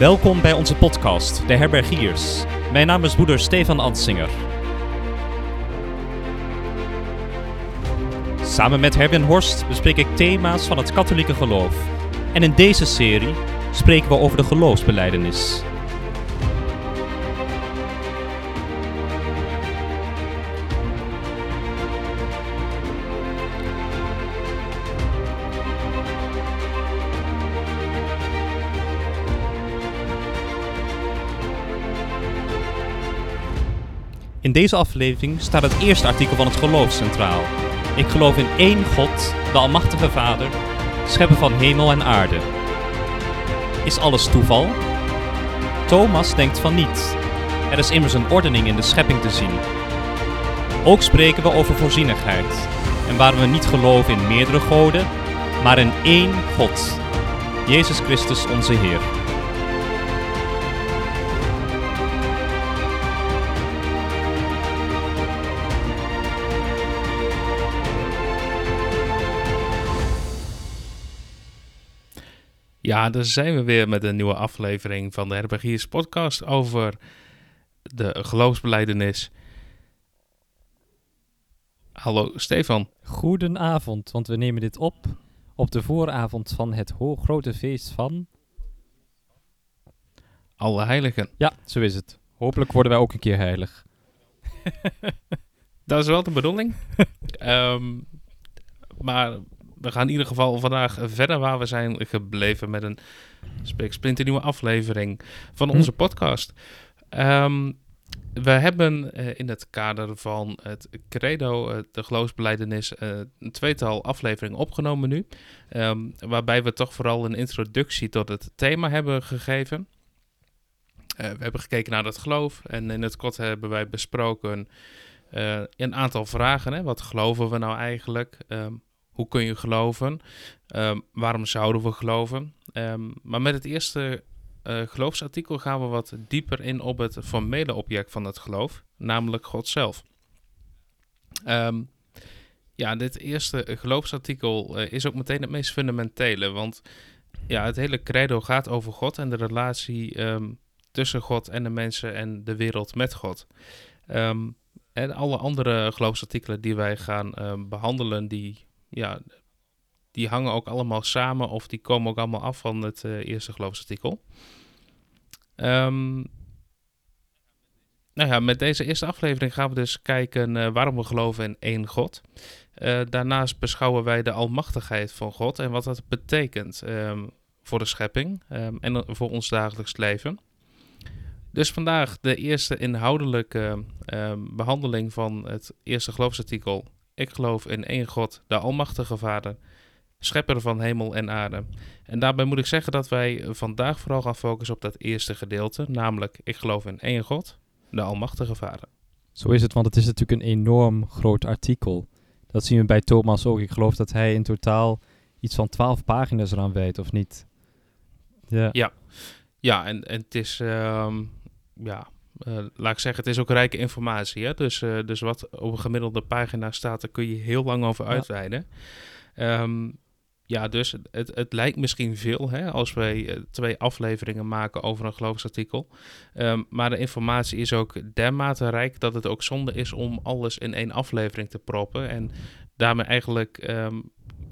Welkom bij onze podcast, De Herbergiers. Mijn naam is broeder Stefan Ansinger. Samen met Herwin Horst bespreek ik thema's van het katholieke geloof. En in deze serie spreken we over de geloofsbeleidenis. In deze aflevering staat het eerste artikel van het geloof centraal. Ik geloof in één God, de Almachtige Vader, schepper van hemel en aarde. Is alles toeval? Thomas denkt van niet. Er is immers een ordening in de schepping te zien. Ook spreken we over voorzienigheid. En waar we niet geloven in meerdere goden, maar in één God. Jezus Christus onze Heer. Ja, daar zijn we weer met een nieuwe aflevering van de Herbergiers podcast over de geloofsbeleidenis. Hallo Stefan. Goedenavond, want we nemen dit op op de vooravond van het grote feest van... Alle heiligen. Ja, zo is het. Hopelijk worden wij ook een keer heilig. Dat is wel de bedoeling. Ehm, maar we gaan in ieder geval vandaag verder waar we zijn gebleven met een splinternieuwe aflevering van Hm. onze podcast. Ehm, we hebben eh, in het kader van het credo, eh, de geloofsbeleidenis, eh, een tweetal afleveringen opgenomen nu. Ehm, waarbij we toch vooral een introductie tot het thema hebben gegeven. We hebben gekeken naar het geloof en in het kort hebben wij besproken een aantal vragen. Hè? Wat geloven we nou eigenlijk? Ehm, hoe kun je geloven? Ehm, waarom zouden we geloven? Ehm, maar met het eerste eh, geloofsartikel gaan we wat dieper in op het formele object van het geloof, namelijk God zelf. Ehm, ja, dit eerste geloofsartikel eh, is ook meteen het meest fundamentele, want ja, het hele credo gaat over God en de relatie tussen God en de mensen en de wereld met God. En alle andere geloofsartikelen die wij gaan behandelen, die, ja, die hangen ook allemaal samen of die komen ook allemaal af van het eh, eerste geloofsartikel. Ehm, nou ja, met deze eerste aflevering gaan we dus kijken eh, waarom we geloven in één God. Eh, daarnaast beschouwen wij de almachtigheid van God en wat dat betekent ehm, voor de schepping ehm, en voor ons dagelijks leven. Dus vandaag de eerste inhoudelijke behandeling van het eerste geloofsartikel. Ik geloof in één God, de Almachtige Vader, schepper van hemel en aarde. En daarbij moet ik zeggen dat wij vandaag vooral gaan focussen op dat eerste gedeelte, namelijk ik geloof in één God, de Almachtige Vader. Zo is het, want het is natuurlijk een enorm groot artikel. Dat zien we bij Thomas ook. Ik geloof dat hij in totaal iets van twaalf pagina's eraan wijdt, of niet? Ja. Ja, en, en het is, ehm, ja, laat ik zeggen, het is ook rijke informatie. Hè? Dus, eh, dus wat op een gemiddelde pagina staat, daar kun je heel lang over Ja. uitweiden. Ehm, ja, dus het- het, lijkt misschien veel hè, als wij eh, twee afleveringen maken over een geloofsartikel. Ehm, maar de informatie is ook dermate rijk dat het ook zonde is om alles in één aflevering te proppen. En daarmee eigenlijk ehm,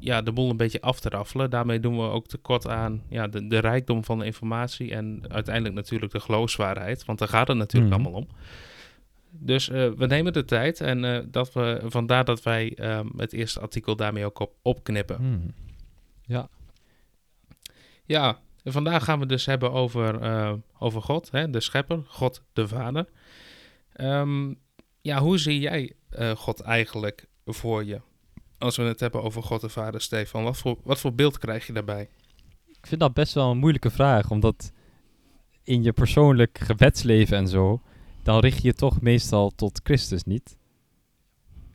ja, de boel een beetje af te raffelen. Daarmee doen we ook tekort aan ja, de, de rijkdom van de informatie en uiteindelijk natuurlijk de geloofswaarheid, want daar gaat het natuurlijk Mhm. allemaal om. Dus eh, we nemen de tijd en eh, dat we, vandaar dat wij ehm, het eerste artikel daarmee ook op, opknippen. Hmm. Ja. Ja, vandaag gaan we dus hebben over, eh, over God, hè, de schepper, God de Vader. Ehm, ja, hoe zie jij God eigenlijk voor je? Als we het hebben over God de Vader, Stefan, wat voor, wat voor beeld krijg je daarbij? Ik vind dat best wel een moeilijke vraag, omdat in je persoonlijk gebedsleven en zo, dan richt je je toch meestal tot Christus niet.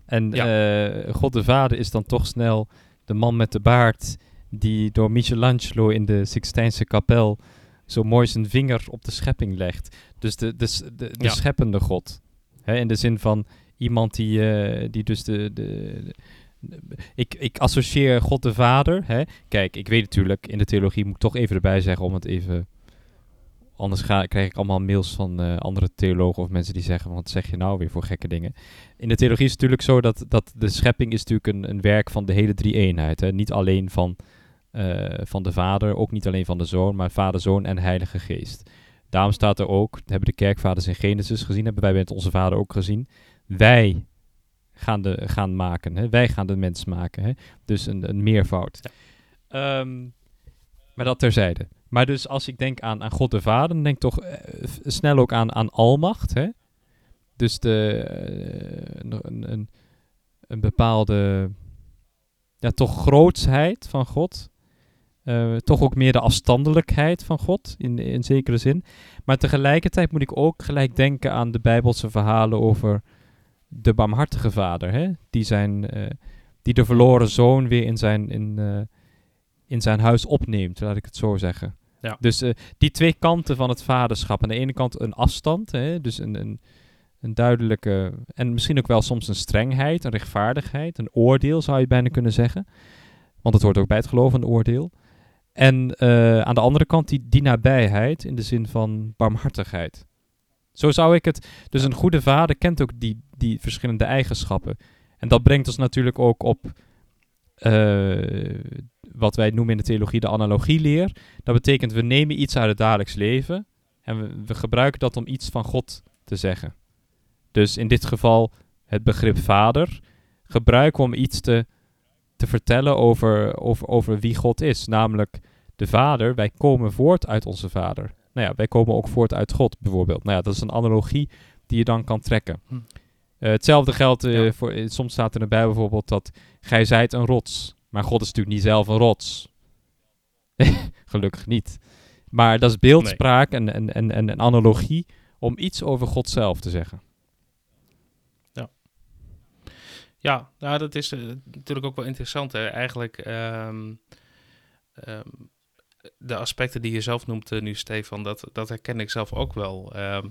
En eh, God de Vader is dan toch snel de man met de baard die door Michelangelo in de Sixtijnse kapel zo mooi zijn vinger op de schepping legt. Dus de, de, de, de Ja. scheppende God. Hè, in de zin van iemand die, eh, die dus de, de- ik, ik associeer God de Vader. Hè? Kijk, ik weet natuurlijk, in de theologie moet ik toch even erbij zeggen om het even anders ga, krijg ik allemaal mails van eh, andere theologen of mensen die zeggen, wat zeg je nou weer voor gekke dingen? In de theologie is het natuurlijk zo dat, dat de schepping is natuurlijk een, een werk van de hele drie eenheid. Hè? Niet alleen van, eh, van de Vader, ook niet alleen van de Zoon, maar Vader, Zoon en Heilige Geest. Daarom staat er ook, hebben de kerkvaders in Genesis gezien, hebben wij met onze Vader ook gezien, wij gaan, de, gaan maken, hè? wij gaan de mens maken. Hè? Dus een, een meervoud. Ehm, maar dat terzijde. Maar dus als ik denk aan, aan God de Vader, dan denk ik toch eh, snel ook aan, aan almacht. Hè? Dus de, eh, een, een, een bepaalde ja, toch grootsheid van God. Eh, toch ook meer de afstandelijkheid van God, in, in zekere zin. Maar tegelijkertijd moet ik ook gelijk denken aan de Bijbelse verhalen over de barmhartige vader. Hè? Die, zijn, eh, die de verloren zoon weer in zijn, in, eh, in zijn huis opneemt, laat ik het zo zeggen. Ja. Dus eh, die twee kanten van het vaderschap. Aan de ene kant een afstand, hè? dus een, een, een duidelijke, en misschien ook wel soms een strengheid, een rechtvaardigheid, een oordeel zou je bijna kunnen zeggen. Want het hoort ook bij het geloof een oordeel. En aan de andere kant die, die nabijheid in de zin van barmhartigheid. Zo zou ik het. Dus een goede vader kent ook die, die verschillende eigenschappen. En dat brengt ons natuurlijk ook op eh, wat wij noemen in de theologie de analogieleer. Dat betekent we nemen iets uit het dagelijks leven en we, we gebruiken dat om iets van God te zeggen. Dus in dit geval het begrip vader gebruiken we om iets te, te vertellen over, over, over wie God is. Namelijk de vader, wij komen voort uit onze vader. Nou ja, wij komen ook voort uit God bijvoorbeeld. Nou ja, dat is een analogie die je dan kan trekken. Hm. Eh, hetzelfde geldt, eh, Ja. voor, eh, soms staat er in de Bijbel bijvoorbeeld dat gij zijt een rots. Maar God is natuurlijk niet zelf een rots. Gelukkig niet. Maar dat is beeldspraak en, en, en, en een analogie om iets over God zelf te zeggen. Ja, nou, dat is natuurlijk ook wel interessant. Hè? Eigenlijk ehm, ehm, de aspecten die je zelf noemt eh, nu, Stefan, dat, dat herken ik zelf ook wel. Ehm,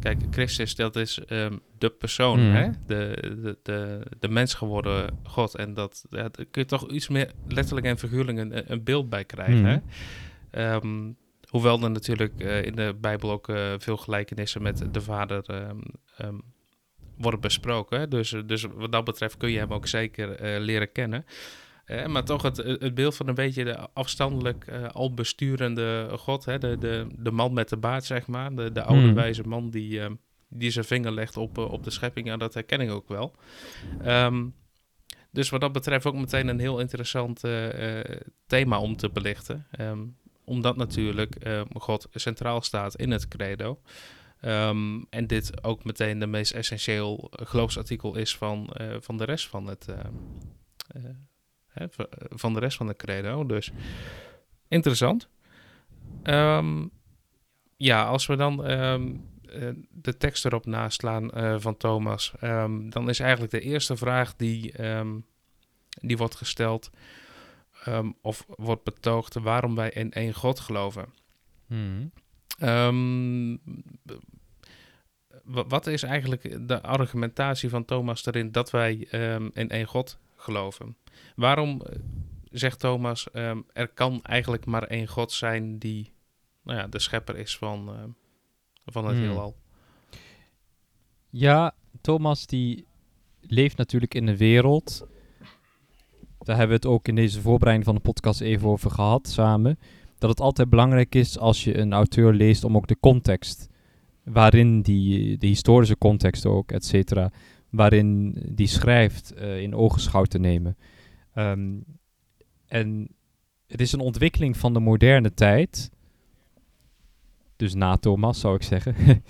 kijk, Christus, dat is ehm, de persoon, Mhm. hè? De, de, de, de mens geworden God. En dat, ja, daar kun je toch iets meer letterlijk en figuurlijk een, een beeld bij krijgen. Mhm. Hè? Ehm, hoewel er natuurlijk eh, in de Bijbel ook eh, veel gelijkenissen met de vader worden besproken. hè. Dus, dus wat dat betreft kun je hem ook zeker leren kennen. Eh, maar toch het, het beeld van een beetje de afstandelijk eh, al besturende God. Hè? De, de, de man met de baard, zeg maar. De, de oude Hmm. wijze man die, eh, die zijn vinger legt op, eh, op de schepping. Ja, dat herken ik ook wel. Ehm, dus wat dat betreft ook meteen een heel interessant thema om te belichten. Ehm, omdat natuurlijk God centraal staat in het credo. Ehm, en dit ook meteen de meest essentieel geloofsartikel is van, van de rest van het... hè, van de rest van de credo. Dus interessant. Ehm, ja, als we dan ehm, eh, de tekst erop naslaan eh, van Thomas, ehm, dan is eigenlijk de eerste vraag die, die wordt gesteld of wordt betoogd waarom wij in één God geloven. Mhm. Wa- wat is eigenlijk de argumentatie van Thomas erin dat wij in één God geloven? Waarom eh, zegt Thomas, ehm, er kan eigenlijk maar één God zijn die nou ja, de schepper is van, ehm, van het Hmm. heelal? Ja, Thomas die leeft natuurlijk in een wereld. Daar hebben we het ook in deze voorbereiding van de podcast even over gehad samen. Dat het altijd belangrijk is als je een auteur leest om ook de context, waarin die, de historische context ook, et cetera, waarin die schrijft eh, in ogenschouw te nemen. Ehm, en het is een ontwikkeling van de moderne tijd. Dus na Thomas zou ik zeggen.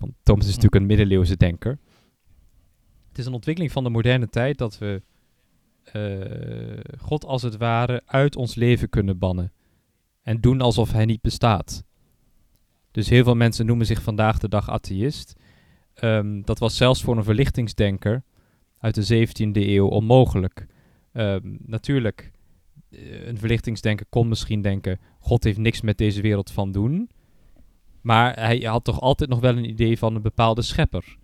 Want Thomas is natuurlijk een middeleeuwse denker. Het is een ontwikkeling van de moderne tijd dat we eh, God als het ware uit ons leven kunnen bannen. En doen alsof hij niet bestaat. Dus heel veel mensen noemen zich vandaag de dag atheïst. Ehm, dat was zelfs voor een verlichtingsdenker uit de 17e eeuw onmogelijk. Ehm, natuurlijk, eh, een verlichtingsdenker kon misschien denken: God heeft niks met deze wereld van doen. Maar hij had toch altijd nog wel een idee van een bepaalde schepper.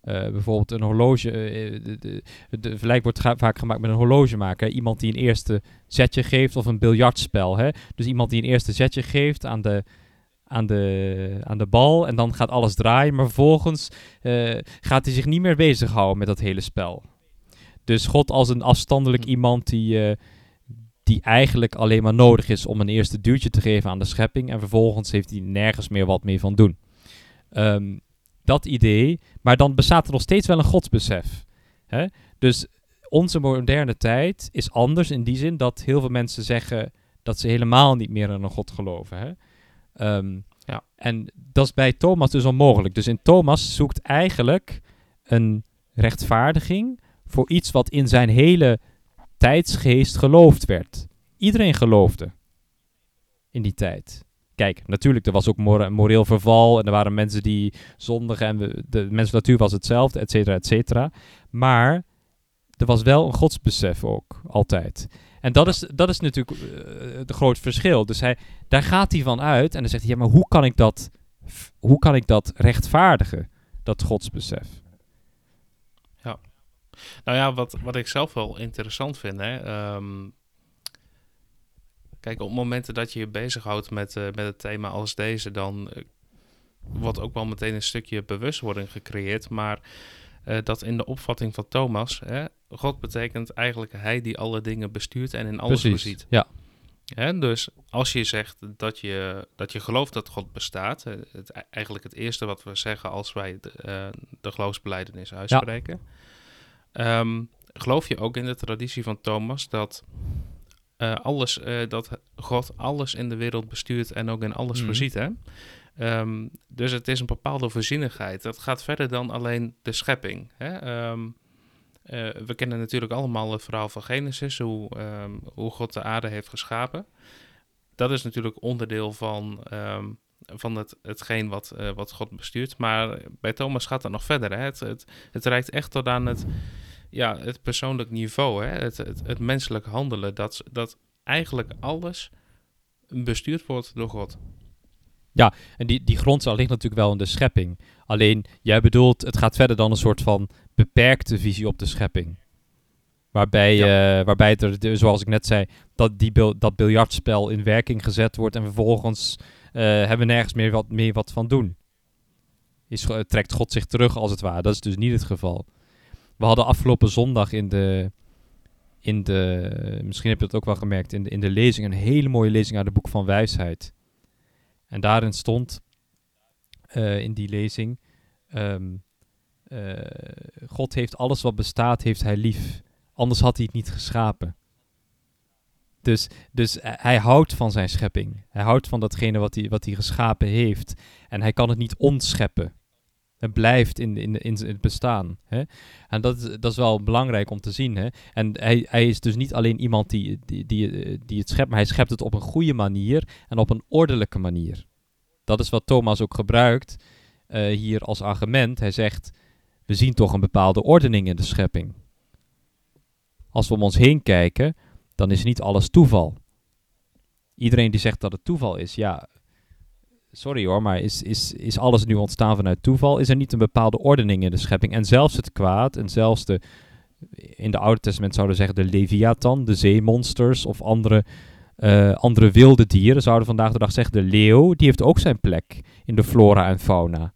Eh, bijvoorbeeld een horloge. eh, de, vergelijk wordt vaak gemaakt met een horlogemaker. Iemand die een eerste zetje geeft of een biljartspel. Hè? Dus iemand die een eerste zetje geeft aan de, aan de, aan de bal en dan gaat alles draaien. Maar vervolgens eh, gaat hij zich niet meer bezighouden met dat hele spel. Dus God als een afstandelijk Hm. iemand die, eh, die eigenlijk alleen maar nodig is om een eerste duwtje te geven aan de schepping. En vervolgens heeft hij nergens meer wat mee van doen. Ehm, dat idee, maar dan bestaat er nog steeds wel een godsbesef. Hè? Dus onze moderne tijd is anders in die zin dat heel veel mensen zeggen dat ze helemaal niet meer in een God geloven. Hè? Ehm, Ja. En dat is bij Thomas dus onmogelijk. Dus in Thomas zoekt eigenlijk een rechtvaardiging voor iets wat in zijn hele tijdsgeest geloofd werd. Iedereen geloofde in die tijd. Kijk, natuurlijk, er was ook moreel verval en er waren mensen die zondigen en we, de menselijke natuur was hetzelfde, et cetera, et cetera. Maar er was wel een godsbesef ook, altijd. En dat is, dat is natuurlijk eh, het groot verschil. Dus hij, daar gaat hij van uit en dan zegt hij, ja, maar hoe kan ik dat, hoe kan ik dat rechtvaardigen, dat godsbesef? Nou ja, wat, wat ik zelf wel interessant vind. Hè, ehm, kijk, op momenten dat je je bezighoudt met, eh, met het thema als deze, dan eh, wordt ook wel meteen een stukje bewustwording gecreëerd. Maar eh, dat in de opvatting van Thomas, hè, God betekent eigenlijk hij die alle dingen bestuurt en in alles voorziet. ja. Hè, dus als je zegt dat je, dat je gelooft dat God bestaat, eh, het, eigenlijk het eerste wat we zeggen als wij de, eh, de geloofsbelijdenis uitspreken, Ehm, geloof je ook in de traditie van Thomas dat, alles, dat God alles in de wereld bestuurt en ook in alles Mhm. voorziet? Hè? Ehm, dus het is een bepaalde voorzienigheid. Dat gaat verder dan alleen de schepping. Hè? Ehm, eh, we kennen natuurlijk allemaal het verhaal van Genesis, hoe, ehm, hoe God de aarde heeft geschapen. Dat is natuurlijk onderdeel van, van het, hetgeen wat, eh, wat God bestuurt. Maar bij Thomas gaat dat nog verder. Hè? Het, het, het reikt echt tot aan het, ja, het persoonlijk niveau, hè? Het, het, het menselijk handelen. Dat, dat eigenlijk alles bestuurd wordt door God. En die, die grondslag ligt natuurlijk wel in de schepping. Alleen, jij bedoelt, het gaat verder dan een soort van beperkte visie op de schepping. Waarbij, eh, waarbij het er, zoals ik net zei, dat die bil- dat biljartspel in werking gezet wordt en vervolgens eh, hebben we nergens meer wat, meer wat van doen. Is, trekt God zich terug als het ware. Dat is dus niet het geval. We hadden afgelopen zondag in de, in de misschien heb je het ook wel gemerkt, in de, in de lezing, een hele mooie lezing uit het boek van wijsheid. En daarin stond, eh, in die lezing, ehm, eh, God heeft alles wat bestaat, heeft hij lief. Anders had hij het niet geschapen. Dus, dus eh, hij houdt van zijn schepping. Hij houdt van datgene wat hij, wat hij geschapen heeft. En hij kan het niet ontscheppen. Het blijft in, in, in het bestaan. Hè? En dat is, dat is wel belangrijk om te zien. Hè? En hij, hij is dus niet alleen iemand die, die, die, die het schept, maar hij schept het op een goede manier en op een ordelijke manier. Dat is wat Thomas ook gebruikt eh, hier als argument. Hij zegt, we zien toch een bepaalde ordening in de schepping. Als we om ons heen kijken, dan is niet alles toeval. Iedereen die zegt dat het toeval is, ja, sorry hoor, maar is, is, is alles nu ontstaan vanuit toeval? Is er niet een bepaalde ordening in de schepping? En zelfs het kwaad en zelfs de, in de Oude Testament zouden zeggen de Leviathan, de zeemonsters of andere, eh, andere wilde dieren, zouden vandaag de dag zeggen de leeuw, die heeft ook zijn plek in de flora en fauna.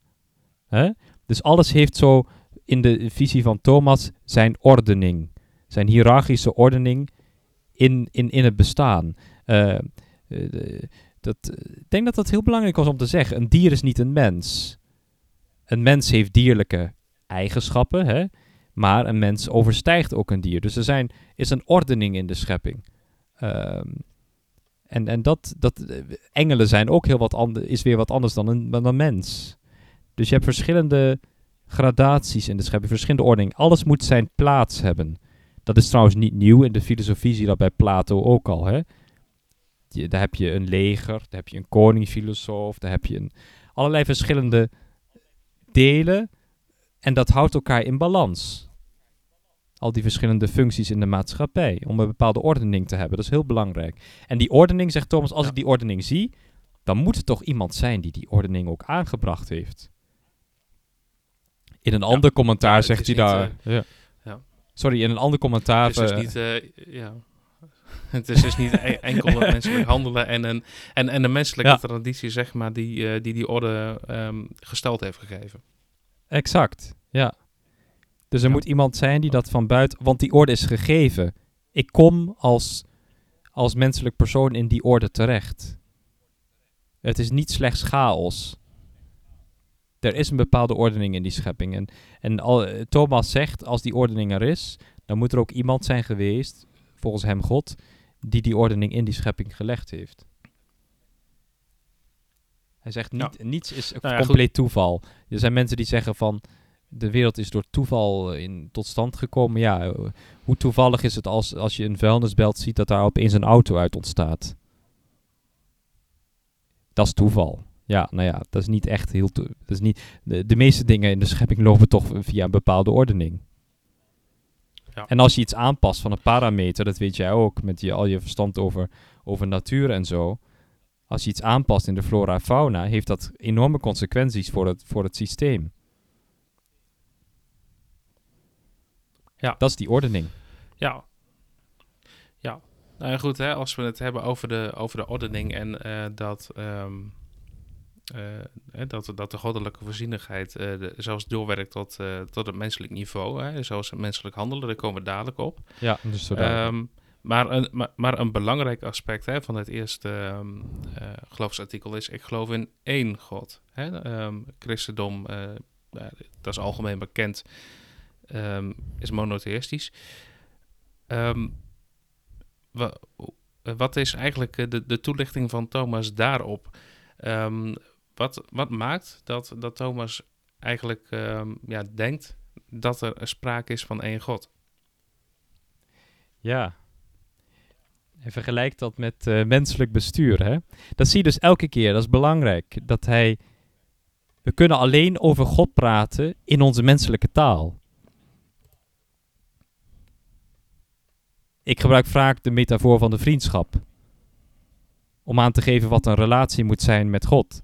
Dus alles heeft zo in de visie van Thomas zijn ordening, zijn hiërarchische ordening in, in, in het bestaan. De- dat, eh, ik denk dat dat heel belangrijk was om te zeggen. Een dier is niet een mens. Een mens heeft dierlijke eigenschappen, hè? maar een mens overstijgt ook een dier. Dus er zijn, is een ordening in de schepping. Ehm, en en dat, dat, eh, engelen zijn ook heel wat ander, is weer wat anders dan een, dan mens. Dus je hebt verschillende gradaties in de schepping, verschillende ordening. Alles moet zijn plaats hebben. Dat is trouwens niet nieuw. In de filosofie zie je dat bij Plato ook al. Hè? Je, daar heb je een leger, daar heb je een koning-filosoof, daar heb je een, allerlei verschillende delen. En dat houdt elkaar in balans. Al die verschillende functies in de maatschappij. Om een bepaalde ordening te hebben. Dat is heel belangrijk. En die ordening, zegt Thomas, als Ja. ik die ordening zie, dan moet er toch iemand zijn die die ordening ook aangebracht heeft. In een ander commentaar Ja, zegt hij niet, daar. eh, ja. ja. Sorry, in een ander commentaar. Het is dus eh, niet... eh, ja. Het is dus niet e- enkel het menselijk handelen en een, en, en een menselijke Ja. traditie, zeg maar, die die, die, die orde ehm, gesteld heeft gegeven. Exact, ja. Dus er Ja. moet iemand zijn die dat van buiten... Want die orde is gegeven. Ik kom als, als menselijk persoon in die orde terecht. Het is niet slechts chaos. Er is een bepaalde ordening in die schepping. En, en al, eh, Thomas zegt, als die ordening er is... dan moet er ook iemand zijn geweest, volgens hem God... die die ordening in die schepping gelegd heeft. Hij zegt, niet, niets is Nou ja, compleet toeval. Er zijn mensen die zeggen van... de wereld is door toeval in, tot stand gekomen. Ja, hoe toevallig is het als, als je een vuilnisbelt ziet... dat daar opeens een auto uit ontstaat? Dat is toeval. Ja, nou ja, dat is niet echt heel... Dat is niet, de, de meeste dingen in de schepping lopen toch via een bepaalde ordening. Ja. En als je iets aanpast van een parameter, dat weet jij ook, met je, al je verstand over, over natuur en zo. Als je iets aanpast in de flora en fauna, heeft dat enorme consequenties voor het, voor het systeem. Ja. Dat is die ordening. Ja. Ja. Nou ja, goed, hè, als we het hebben over de, over de ordening en eh, dat, ehm, eh, dat, dat de goddelijke voorzienigheid eh, de- zelfs doorwerkt tot, eh, tot het menselijk niveau, hè, zoals het menselijk handelen, daar komen we dadelijk op. Ja, dus maar, een, maar, maar een belangrijk aspect hè, van het eerste eh, geloofsartikel is: ik geloof in één God. Hè? Ehm, christendom, eh, dat is algemeen bekend, is monotheïstisch. Wa- eh, wat is eigenlijk eh, de, de toelichting van Thomas daarop? Ehm, wat, wat maakt dat, dat Thomas eigenlijk ehm, ja, denkt dat er sprake is van één God? Ja. En vergelijk dat met eh, menselijk bestuur. Hè? Dat zie je dus elke keer. Dat is belangrijk. Dat hij. We kunnen alleen over God praten in onze menselijke taal. Ik gebruik vaak de metafoor van de vriendschap. Om aan te geven wat een relatie moet zijn met God.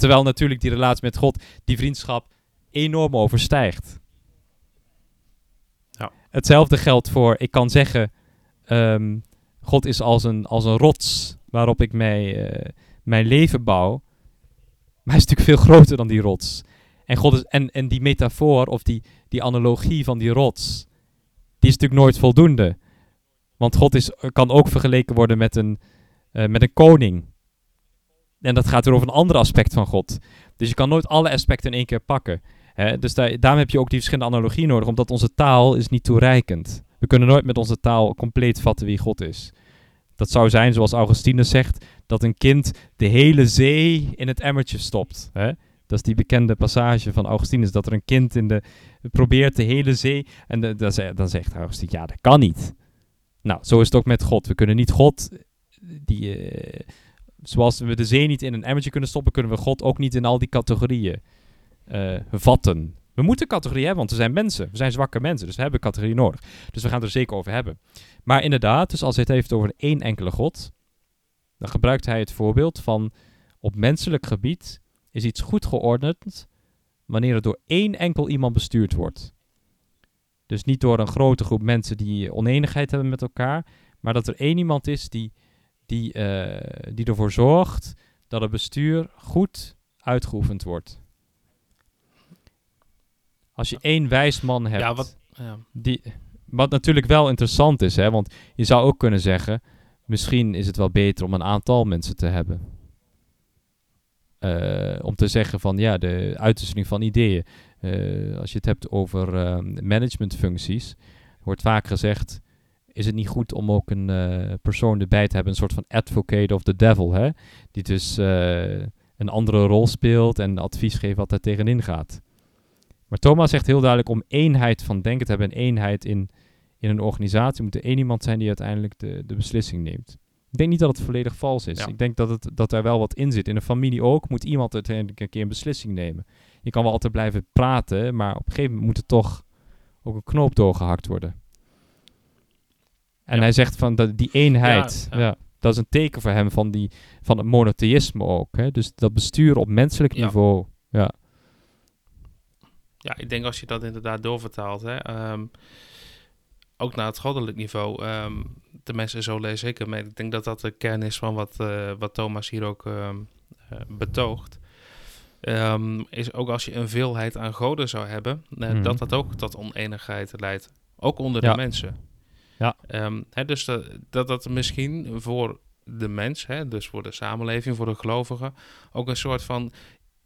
Terwijl natuurlijk die relatie met God die vriendschap enorm overstijgt. Ja. Hetzelfde geldt voor, ik kan zeggen, ehm, God is als een, als een rots waarop ik mij, eh, mijn leven bouw. Maar hij is natuurlijk veel groter dan die rots. En, God is, en, en die metafoor of die, die analogie van die rots, die is natuurlijk nooit voldoende. Want God is, kan ook vergeleken worden met een, eh, met een koning. En dat gaat weer over een ander aspect van God. Dus je kan nooit alle aspecten in één keer pakken. Hè? Dus daar, daarom heb je ook die verschillende analogieën nodig, omdat onze taal is niet toereikend. We kunnen nooit met onze taal compleet vatten wie God is. Dat zou zijn, zoals Augustinus zegt, dat een kind de hele zee in het emmertje stopt. Hè? Dat is die bekende passage van Augustinus, dat er een kind in de, probeert de hele zee... En dan, ze- dan zegt Augustinus, ja, dat kan niet. Nou, zo is het ook met God. We kunnen niet God, die, eh, zoals we de zee niet in een emmertje kunnen stoppen, kunnen we God ook niet in al die categorieën eh, vatten. We moeten categorieën hebben, want we zijn mensen. We zijn zwakke mensen, dus we hebben categorieën nodig. Dus we gaan het er zeker over hebben. Maar inderdaad, dus als hij het heeft over één enkele God, dan gebruikt hij het voorbeeld van op menselijk gebied is iets goed geordend wanneer het door één enkel iemand bestuurd wordt. Dus niet door een grote groep mensen die oneenigheid hebben met elkaar, maar dat er één iemand is die, die, eh, die ervoor zorgt dat het bestuur goed uitgeoefend wordt. Als je één wijs man hebt, Ja, wat, ja. die, wat natuurlijk wel interessant is, hè, want je zou ook kunnen zeggen, misschien is het wel beter om een aantal mensen te hebben. Eh, om te zeggen van ja, de uitwisseling van ideeën. Eh, als je het hebt over managementfuncties, wordt vaak gezegd, is het niet goed om ook een eh, persoon erbij te hebben, een soort van advocate of the devil, hè? die dus eh, een andere rol speelt en advies geeft wat daar tegenin gaat. Maar Thomas zegt heel duidelijk om eenheid van denken te hebben en eenheid in, in een organisatie moet er één iemand zijn die uiteindelijk de, de beslissing neemt. Ik denk niet dat het volledig vals is. Ja. Ik denk dat, het, dat er wel wat in zit. In een familie ook moet iemand uiteindelijk een keer een beslissing nemen. Je kan wel altijd blijven praten, maar op een gegeven moment moet er toch ook een knoop doorgehakt worden. En Ja. hij zegt van dat die eenheid, Ja, dat is een teken voor hem van, die, van het monotheïsme ook. Hè? Dus dat bestuur op menselijk niveau. Ja. Ja, ik denk als je dat inderdaad doorvertaalt, hè, ehm, ook naar het goddelijk niveau. ehm tenminste, zo lees ik hem. En ik denk dat dat de kern is van wat, eh, wat Thomas hier ook ehm, eh, betoogt. Is ook als je een veelheid aan goden zou hebben, eh, dat dat ook tot oneenigheid leidt. Ook onder Ja. de mensen. Ja. Ehm, hè, dus dat, dat dat misschien voor de mens, hè, dus voor de samenleving, voor de gelovigen, ook een soort van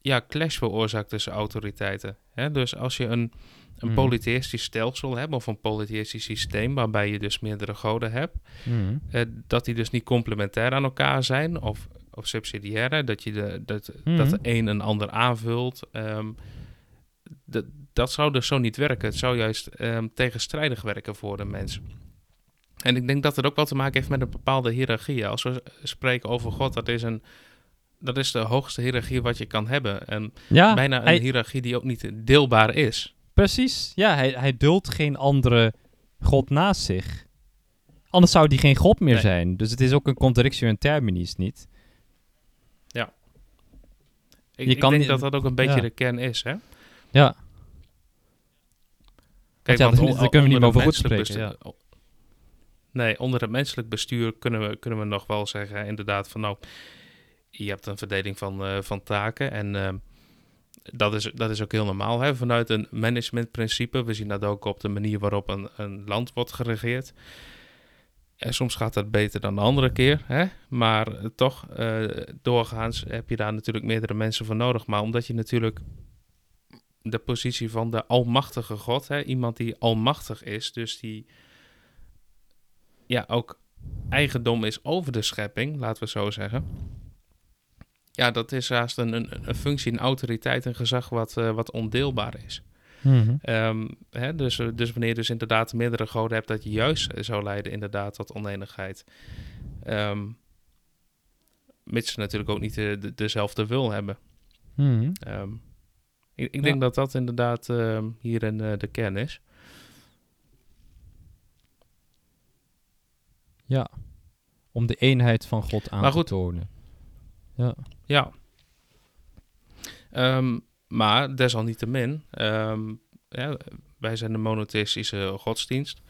ja, clash veroorzaakt tussen autoriteiten. Hè? Dus als je een, een polytheïstisch stelsel hebt, of een polytheïstisch systeem, waarbij je dus meerdere goden hebt, Mhm. eh, dat die dus niet complementair aan elkaar zijn, of, of subsidiair, dat, je de, dat, Mhm. dat de een een ander aanvult. ehm, dat, dat zou dus zo niet werken. Het zou juist ehm, tegenstrijdig werken voor de mens. En ik denk dat het ook wel te maken heeft met een bepaalde hiërarchie. Als we spreken over God, dat is, een, dat is de hoogste hiërarchie wat je kan hebben. En Ja, bijna een hij- hiërarchie die ook niet deelbaar is. precies. Ja, hij, hij duldt geen andere god naast zich. Anders zou die geen god meer Nee. zijn. Dus het is ook een contradictio in terminis, niet? Ik, Je ik kan denk niet- dat dat ook een beetje ja. de kern is. Hè? Ja. Kijk, ja, want daar- kunnen we niet over goed spreken, bestuur- Nee, onder het menselijk bestuur kunnen we, kunnen we nog wel zeggen, inderdaad, van nou, je hebt een verdeling van, eh, van taken en eh, dat, is, dat is ook heel normaal. Hè? Vanuit een managementprincipe, we zien dat ook op de manier waarop een, een land wordt geregeerd. En soms gaat dat beter dan de andere keer, hè? maar eh, toch, eh, doorgaans heb je daar natuurlijk meerdere mensen voor nodig. Maar omdat je natuurlijk de positie van de almachtige God, hè? iemand die almachtig is, dus die ja, ook eigendom is over de schepping, laten we zo zeggen. Ja, dat is haast een, een, een functie, een autoriteit, een gezag wat, eh, wat ondeelbaar is. Mhm. Ehm, hè, dus, eh, dus wanneer je dus inderdaad meerdere goden hebt, dat je juist eh, zou leiden inderdaad tot oneenigheid. Ehm mits ze natuurlijk ook niet de, de- dezelfde wil hebben. Mhm. Ehm, ik ik Ja. denk dat dat inderdaad hierin de kern is. Ja. Om de eenheid van God aan Maar te tonen. Ja. Ja. Ehm, maar desalniettemin, ehm ja, wij zijn de monotheïstische godsdienst.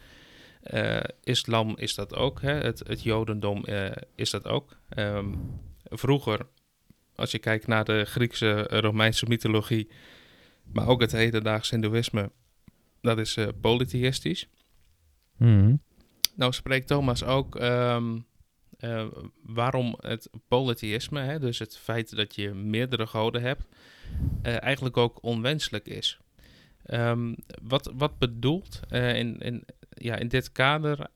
Eh, islam is dat ook, hè? Het, het jodendom eh, is dat ook. Ehm, vroeger, als je kijkt naar de Griekse, eh, Romeinse mythologie, maar ook het hedendaagse hindoeïsme, dat is eh, polytheïstisch. Mhm. Nou spreekt Thomas ook ehm, eh, waarom het polytheïsme, hè, dus het feit dat je meerdere goden hebt, eh, eigenlijk ook onwenselijk is. Ehm, wat, wat bedoelt eh, in, in, ja, in dit kader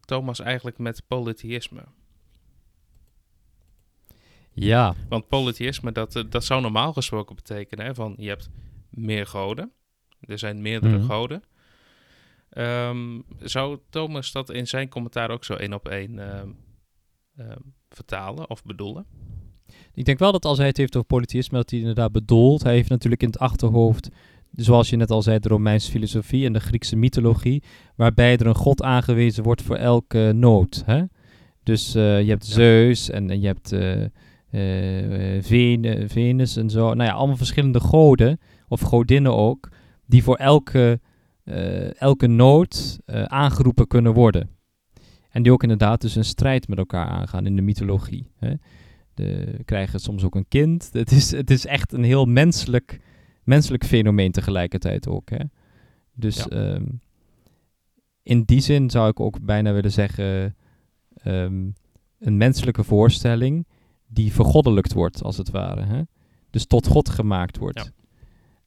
Thomas eigenlijk met polytheïsme? Ja. Want polytheïsme, dat, dat zou normaal gesproken betekenen hè, van je hebt meer goden. Er zijn meerdere Mhm. goden. Ehm, zou Thomas dat in zijn commentaar ook zo één op één ehm, ehm, vertalen of bedoelen? Ik denk wel dat als hij het heeft over polytheïsme, dat hij inderdaad bedoelt. Hij heeft natuurlijk in het achterhoofd, zoals je net al zei, de Romeinse filosofie en de Griekse mythologie, waarbij er een god aangewezen wordt voor elke nood. Hè? Dus eh, je hebt Ja. Zeus en, en je hebt eh, eh, Venus en zo. Nou ja, allemaal verschillende goden, of godinnen ook, die voor elke, eh, elke nood eh, aangeroepen kunnen worden. En die ook inderdaad dus een strijd met elkaar aangaan in de mythologie. Hè? De, krijgen soms ook een kind. Het is, het is echt een heel menselijk, menselijk fenomeen tegelijkertijd ook. Hè? Dus Ja. ehm, in die zin zou ik ook bijna willen zeggen... ehm, een menselijke voorstelling die vergoddelijkt wordt, als het ware. Hè? Dus tot God gemaakt wordt.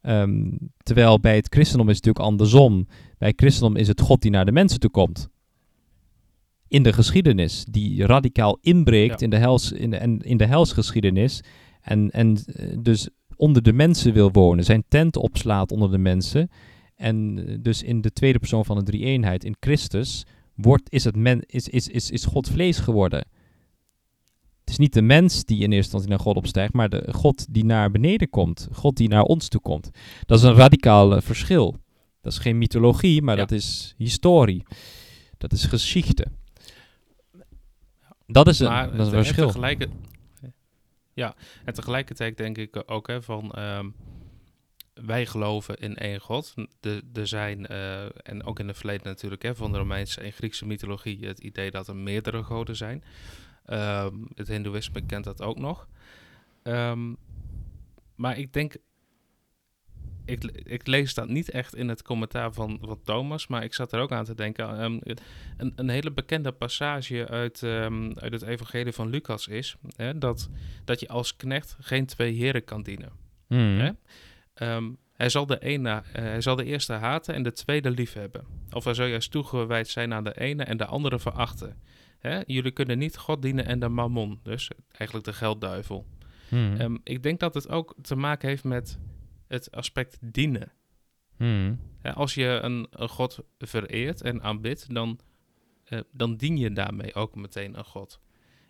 Ehm, terwijl bij het christendom is het natuurlijk andersom. Bij het christendom is het God die naar de mensen toe komt. In de geschiedenis, die radicaal inbreekt Ja. in, de hels, in, de, en, in de helsgeschiedenis. En, en eh, dus onder de mensen wil wonen, zijn tent opslaat onder de mensen. En eh, dus in de tweede persoon van de drie-eenheid, in Christus, wordt, is, het men, is, is, is, is God vlees geworden. Is niet de mens die in eerste instantie naar God opstijgt, maar de God die naar beneden komt. God die naar ons toe komt. Dat is een radicaal eh, verschil. Dat is geen mythologie, maar Ja. dat is historie. Dat is geschichte. Dat is een, maar dat is een verschil. ja, en tegelijkertijd denk ik ook hè, van... ehm, wij geloven in één God. Er er zijn, eh, en ook in het verleden natuurlijk, hè, van de Romeinse en Griekse mythologie, het idee dat er meerdere goden zijn. Ehm, het Hindoeïsme kent dat ook nog. Ehm, maar ik denk, ik, ik lees dat niet echt in het commentaar van, van Thomas, maar ik zat er ook aan te denken. ehm, een, een hele bekende passage uit, uit het Evangelie van Lucas is hè, dat, dat je als knecht geen twee heren kan dienen. Hmm. Hè? Hij, zal de ene, eh, hij zal de eerste haten en de tweede liefhebben. Of hij zal juist toegewijd zijn aan de ene en de andere verachten. Hè? Jullie kunnen niet God dienen en de mammon, dus eigenlijk de geldduivel. Hmm. Ehm, ik denk dat het ook te maken heeft met het aspect dienen. Hmm. Als je een, een God vereert en aanbidt, dan, eh, dan dien je daarmee ook meteen een God.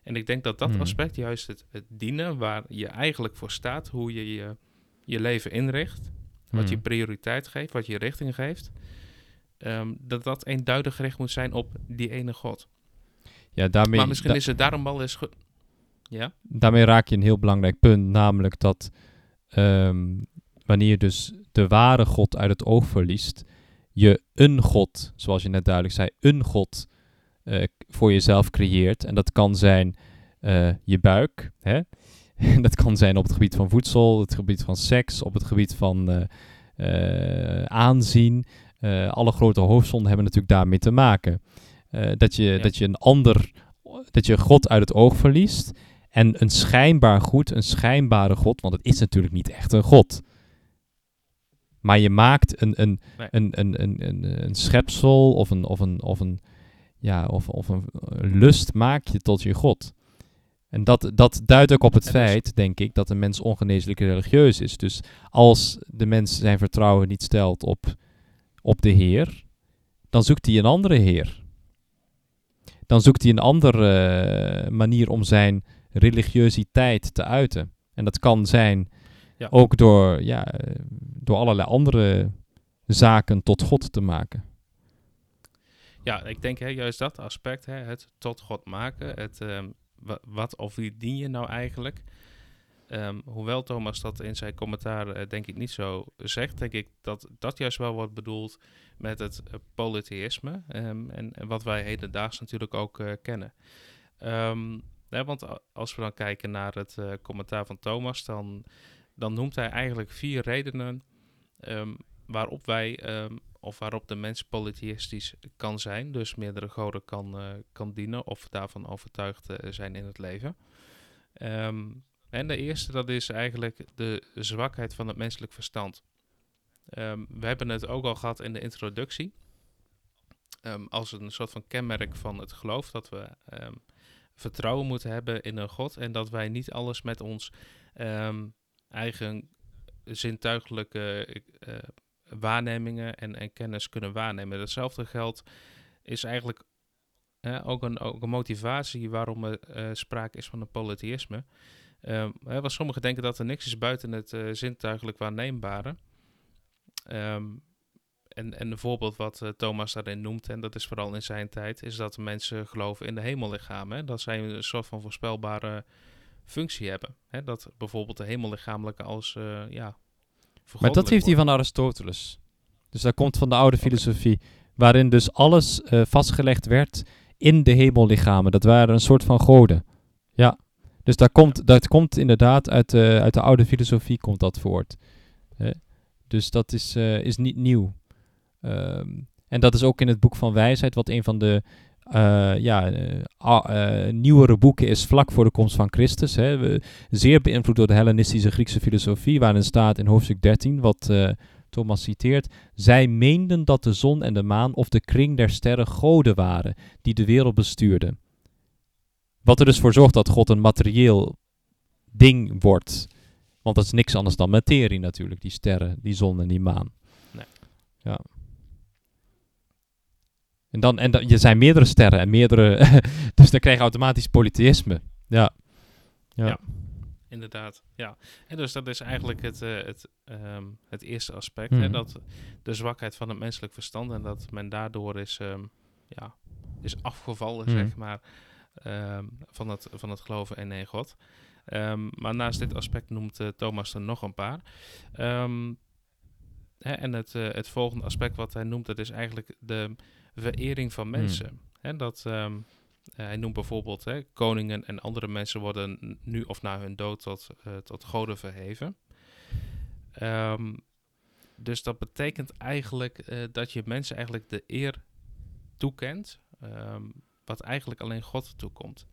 En ik denk dat dat Hmm. aspect, juist het, het dienen, waar je eigenlijk voor staat, hoe je je, je leven inricht, wat je prioriteit geeft, wat je richting geeft, ehm, dat dat eenduidig gericht moet zijn op die ene God. Ja, daarmee, maar misschien da- is het daarom wel eens goed. Ja? daarmee raak je een heel belangrijk punt, namelijk dat ehm, wanneer je dus de ware God uit het oog verliest, je een God, zoals je net duidelijk zei, een God eh, voor jezelf creëert. En dat kan zijn eh, je buik, hè? dat kan zijn op het gebied van voedsel, het gebied van seks, op het gebied van eh, aanzien. Alle grote hoofdzonden hebben natuurlijk daarmee te maken. Eh, dat, je, Ja. dat je een ander, dat je God uit het oog verliest. En een schijnbaar goed, een schijnbare God, want het is natuurlijk niet echt een God. Maar je maakt een, een, Nee. een, een, een, een, een schepsel of een, of een, of een, ja, of, of een, lust maak je tot je God. En dat, dat duidt ook op het En dus- feit, denk ik, dat een mens ongeneeslijk religieus is. Dus als de mens zijn vertrouwen niet stelt op, op de Heer, dan zoekt hij een andere Heer. Dan zoekt hij een andere eh, manier om zijn religiositeit te uiten. En dat kan zijn Ja. ook door, ja, door allerlei andere zaken tot God te maken. Ja, ik denk hè, juist dat aspect, hè, het tot God maken, het, ehm, wa- wat of wie dien je nou eigenlijk? Ehm, hoewel Thomas dat in zijn commentaar eh, denk ik niet zo zegt, denk ik dat dat juist wel wordt bedoeld met het eh, polytheïsme ehm, en, wat wij hedendaags natuurlijk ook eh, kennen. Ehm, want als we dan kijken naar het commentaar van Thomas, dan, dan noemt hij eigenlijk vier redenen waarop wij of waarop de mens polytheïstisch kan zijn, dus meerdere goden kan, kan dienen of daarvan overtuigd zijn in het leven. Ehm, en de eerste, dat is eigenlijk de zwakheid van het menselijk verstand. Ehm, we hebben het ook al gehad in de introductie. Ehm, als een soort van kenmerk van het geloof dat we ehm, vertrouwen moeten hebben in een God en dat wij niet alles met ons eigen zintuigelijke eh, waarnemingen en, en kennis kunnen waarnemen. Hetzelfde geldt is eigenlijk ook, een, ook een motivatie waarom er eh, sprake is van een polytheïsme. Hè, want sommigen denken dat er niks is buiten het eh, zintuigelijk waarneembare. Ehm, en, en een voorbeeld wat eh, Thomas daarin noemt, en dat is vooral in zijn tijd, is dat mensen geloven in de hemellichamen. Hè? Dat zij een soort van voorspelbare functie hebben. Hè? Dat bijvoorbeeld de hemellichamelijke als, eh ja... Maar dat heeft hij van Aristoteles. Dus dat komt van de oude filosofie, waarin dus alles vastgelegd werd in de hemellichamen. Dat waren een soort van goden. Dus dat komt, dat komt inderdaad uit de, uit de oude filosofie komt dat voort. Hè? Dus dat is, eh, is niet nieuw. Ehm, en dat is ook in het boek van wijsheid, wat een van de eh, ja, eh, nieuwere boeken is vlak voor de komst van Christus. Hè. Zeer beïnvloed door de Hellenistische Griekse filosofie, waarin staat in hoofdstuk 13, wat Thomas citeert. Zij meenden dat de zon en de maan of de kring der sterren goden waren, die de wereld bestuurden. Wat er dus voor zorgt dat God een materieel ding wordt. Want dat is niks anders dan materie natuurlijk, die sterren, die zon en die maan. Nee. Ja. En dan, en dan, je zijn meerdere sterren en meerdere, dus dan krijg je automatisch polytheïsme. Ja. Ja. Ja. Inderdaad, ja. En dus dat is eigenlijk het, eh, het, ehm, het eerste aspect. Hè, Mhm. dat de zwakheid van het menselijk verstand en dat men daardoor is, ehm, ja, is afgevallen, Mhm. zeg maar, ehm, van, het, van het geloven in één God. Ehm, maar naast dit aspect noemt eh, Thomas er nog een paar. Ehm, hè, en het, eh, het volgende aspect wat hij noemt, dat is eigenlijk de verering van mensen. Hè, dat, eh, hij noemt bijvoorbeeld hè, koningen en andere mensen worden nu of na hun dood tot, tot goden verheven. Dus dat betekent eigenlijk dat je mensen eigenlijk de eer toekent, wat eigenlijk alleen God toekomt.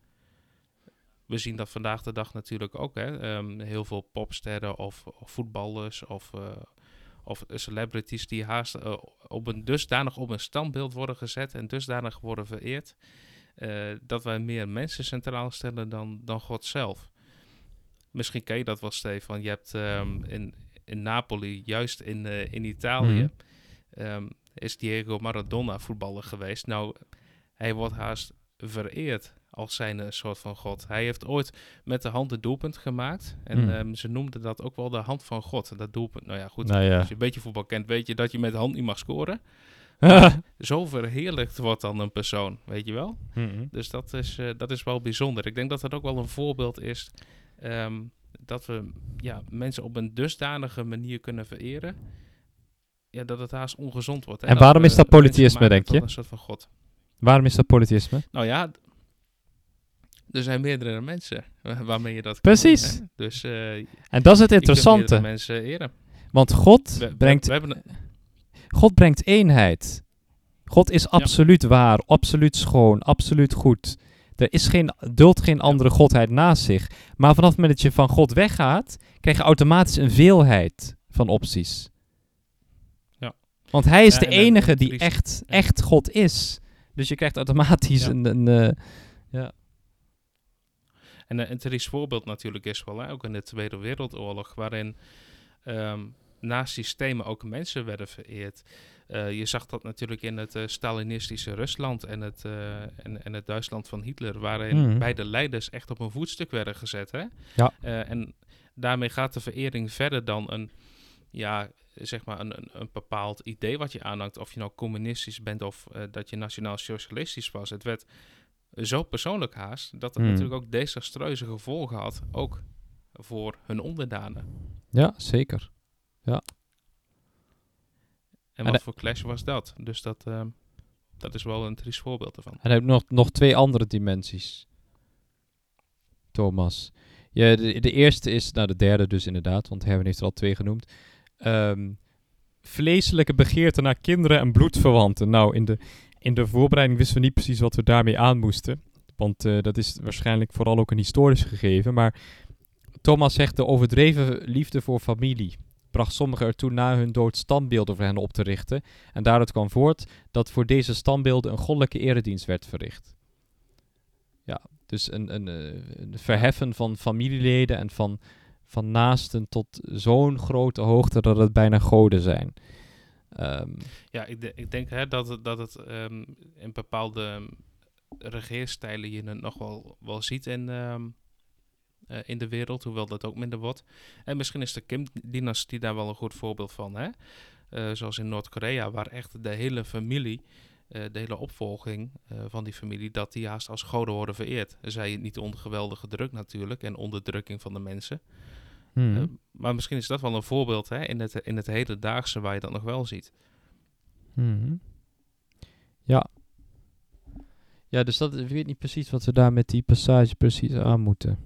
We zien dat vandaag de dag natuurlijk ook. Hè? ehm, heel veel popsterren of, of voetballers of, eh, of celebrities die haast eh, op een dusdanig op een standbeeld worden gezet en dusdanig worden vereerd. eh, dat wij meer mensen centraal stellen dan, dan God zelf. Misschien ken je dat wel, Stefan. Je hebt ehm, in, in Napoli, juist in, in Italië, Mhm. ehm, is Diego Maradona voetballer geweest. Nou, hij wordt haast vereerd als zijn een soort van God. Hij heeft ooit met de hand het doelpunt gemaakt. En Hmm. ehm, ze noemden dat ook wel de hand van God. Dat doelpunt. Nou ja, goed. Nou ja. Als je een beetje voetbal kent, weet je dat je met de hand niet mag scoren. Zo verheerlijkt wordt dan een persoon, weet je wel? Mhm. Dus dat is, eh, dat is wel bijzonder. Ik denk dat dat ook wel een voorbeeld is. ehm, dat we ja, mensen op een dusdanige manier kunnen vereren. Ja, dat het haast ongezond wordt. hè. En waarom is dat maken denk je? Een soort van God. Waarom is dat polytheïsme? Nou ja, er zijn meerdere mensen wa- waarmee je dat Precies. doen. Dus eh En dat is het interessante. mensen eren. Want God We, brengt, we God brengt eenheid. God is absoluut waar, absoluut schoon, absoluut goed. Er is geen, duldt geen andere godheid naast zich. Maar vanaf het moment dat je van God weggaat, krijg je automatisch een veelheid van opties. Ja. Want hij is Ja, de enige en die echt, echt God is. Dus je krijgt automatisch Ja. een... een eh, En eh, een triest voorbeeld natuurlijk is wel, hè, ook in de Tweede Wereldoorlog, waarin ehm naast systemen ook mensen werden vereerd. Eh, je zag dat natuurlijk in het Stalinistische Rusland en het, en, en het Duitsland van Hitler, waarin Mhm. beide leiders echt op een voetstuk werden gezet. Hè? Ja. En daarmee gaat de verering verder dan een, ja, zeg maar een, een, een bepaald idee wat je aanhangt. Of je nou communistisch bent of eh, dat je nationaal-socialistisch was. Het werd zo persoonlijk haast dat het Hmm. natuurlijk ook desastreuze gevolgen had. Ook voor hun onderdanen. ja, zeker. En En wat voor clash was dat? Dus dat, ehm, dat is wel een triest voorbeeld ervan. En heb nog, nog twee andere dimensies. Thomas. Ja, de, de eerste is, nou de derde dus inderdaad, want Herwin heeft er al twee genoemd. Ehm, vleeselijke begeerte naar kinderen en bloedverwanten. Nou, in de, in de voorbereiding wisten we niet precies wat we daarmee aan moesten. Want eh, dat is waarschijnlijk vooral ook een historisch gegeven. Maar Thomas zegt de overdreven liefde voor familie bracht sommigen ertoe na hun dood standbeelden voor hen op te richten. En daaruit kwam voort dat voor deze standbeelden een goddelijke eredienst werd verricht. Ja, dus een, een, eh, een verheffen van familieleden en van, van naasten tot zo'n grote hoogte dat het bijna goden zijn. Ehm, Ja, ik, ik denk hè, dat het, dat het ehm, in bepaalde regeerstijlen je het nog wel, wel ziet in, ehm, eh, in de wereld, hoewel dat ook minder wordt. En misschien is de Kim-dynastie daar wel een goed voorbeeld van. Hè? Eh, zoals in Noord-Korea, waar echt de hele familie, eh, de hele opvolging eh, van die familie, dat die haast als goden worden vereerd. Zij niet onder geweldige druk natuurlijk en onderdrukking van de mensen. hmm. Eh, maar misschien is dat wel een voorbeeld hè, in, het, in het hedendaagse waar je dat nog wel ziet. Mhm. Ja. Ja, dus dat, ik weet niet precies wat we daar met die passage precies aan moeten.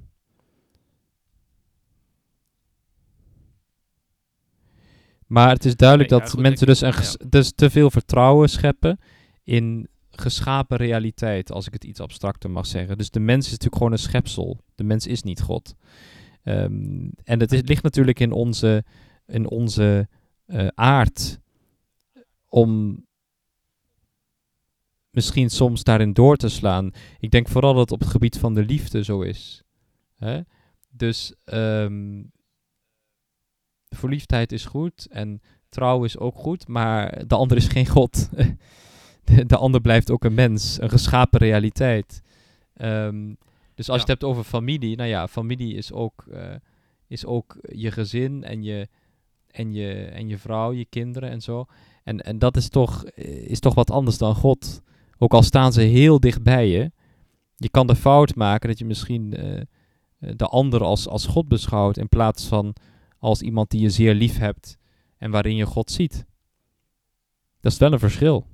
Maar het is duidelijk Nee, ja, dat goed, mensen ik- dus, een dus te veel vertrouwen scheppen in geschapen realiteit, als ik het iets abstracter mag zeggen. Dus de mens is natuurlijk gewoon een schepsel. De mens is niet God. Ehm, en het ligt natuurlijk in onze, in onze eh, aard om misschien soms daarin door te slaan. Ik denk vooral dat het op het gebied van de liefde zo is. Hè? Dus ehm, verliefdheid is goed en trouw is ook goed, maar de ander is geen God. de, de ander blijft ook een mens, een geschapen realiteit. Ehm, dus als je het hebt over familie, nou ja, familie is ook, eh, is ook je gezin en je, en, je, en je vrouw, je kinderen en zo. En, en dat is toch, is toch wat anders dan God. Ook al staan ze heel dicht bij je. Je kan de fout maken dat je misschien eh, eh, de ander als, als God beschouwt. In plaats van als iemand die je zeer lief hebt. en waarin je God ziet. Dat is wel een verschil.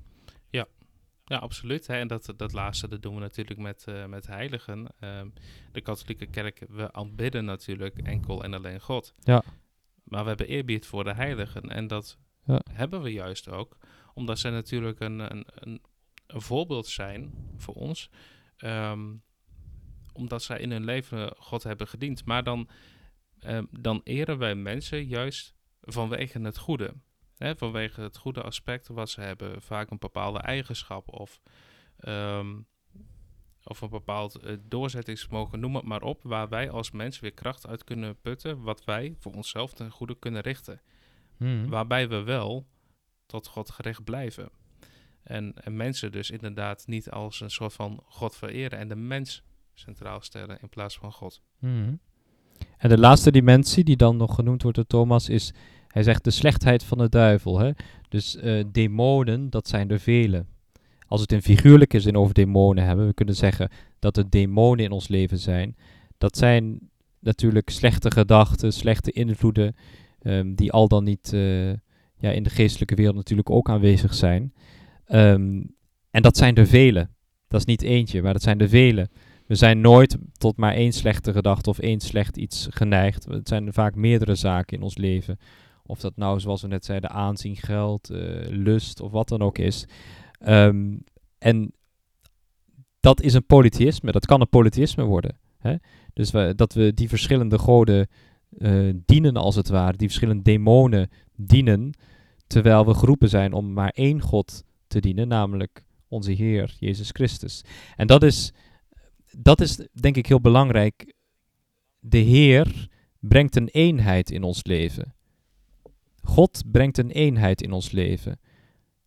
Ja, absoluut. Hè. En dat, dat laatste dat doen we natuurlijk met, eh, met heiligen. Ehm, de katholieke kerk, we aanbidden natuurlijk enkel en alleen God. Ja. Maar we hebben eerbied voor de heiligen. En dat Ja. hebben we juist ook. Omdat zij natuurlijk een, een, een, een voorbeeld zijn voor ons. Ehm, omdat zij in hun leven God hebben gediend. Maar dan, ehm, dan eren wij mensen juist vanwege het goede. Hè, vanwege het goede aspect wat ze hebben. Vaak een bepaalde eigenschap of, ehm, of een bepaald doorzettingsvermogen, noem het maar op. Waar wij als mens weer kracht uit kunnen putten. Wat wij voor onszelf ten goede kunnen richten. Mhm. Waarbij we wel tot God gericht blijven. En, en mensen dus inderdaad niet als een soort van God vereren en de mens centraal stellen in plaats van God. Mhm. En de laatste dimensie die dan nog genoemd wordt door Thomas is, hij zegt de slechtheid van de duivel. Hè? Dus eh, demonen, dat zijn er vele. Als het in figuurlijke zin over demonen hebben, we kunnen zeggen dat er demonen in ons leven zijn. Dat zijn natuurlijk slechte gedachten, slechte invloeden, ehm, die al dan niet eh, ja, in de geestelijke wereld natuurlijk ook aanwezig zijn. Ehm, en dat zijn er vele. Dat is niet eentje, maar dat zijn er vele. We zijn nooit tot maar één slechte gedachte of één slecht iets geneigd. Het zijn vaak meerdere zaken in ons leven. Of dat nou, zoals we net zeiden, aanzien, geld, eh, lust of wat dan ook is. Ehm, en dat is een polytheïsme. Dat kan een polytheïsme worden. Hè? Dus dat we die verschillende goden eh, dienen, als het ware. Die verschillende demonen dienen. Terwijl we geroepen zijn om maar één God te dienen, namelijk onze Heer, Jezus Christus. En dat is dat is denk ik heel belangrijk. De Heer brengt een eenheid in ons leven. God brengt een eenheid in ons leven.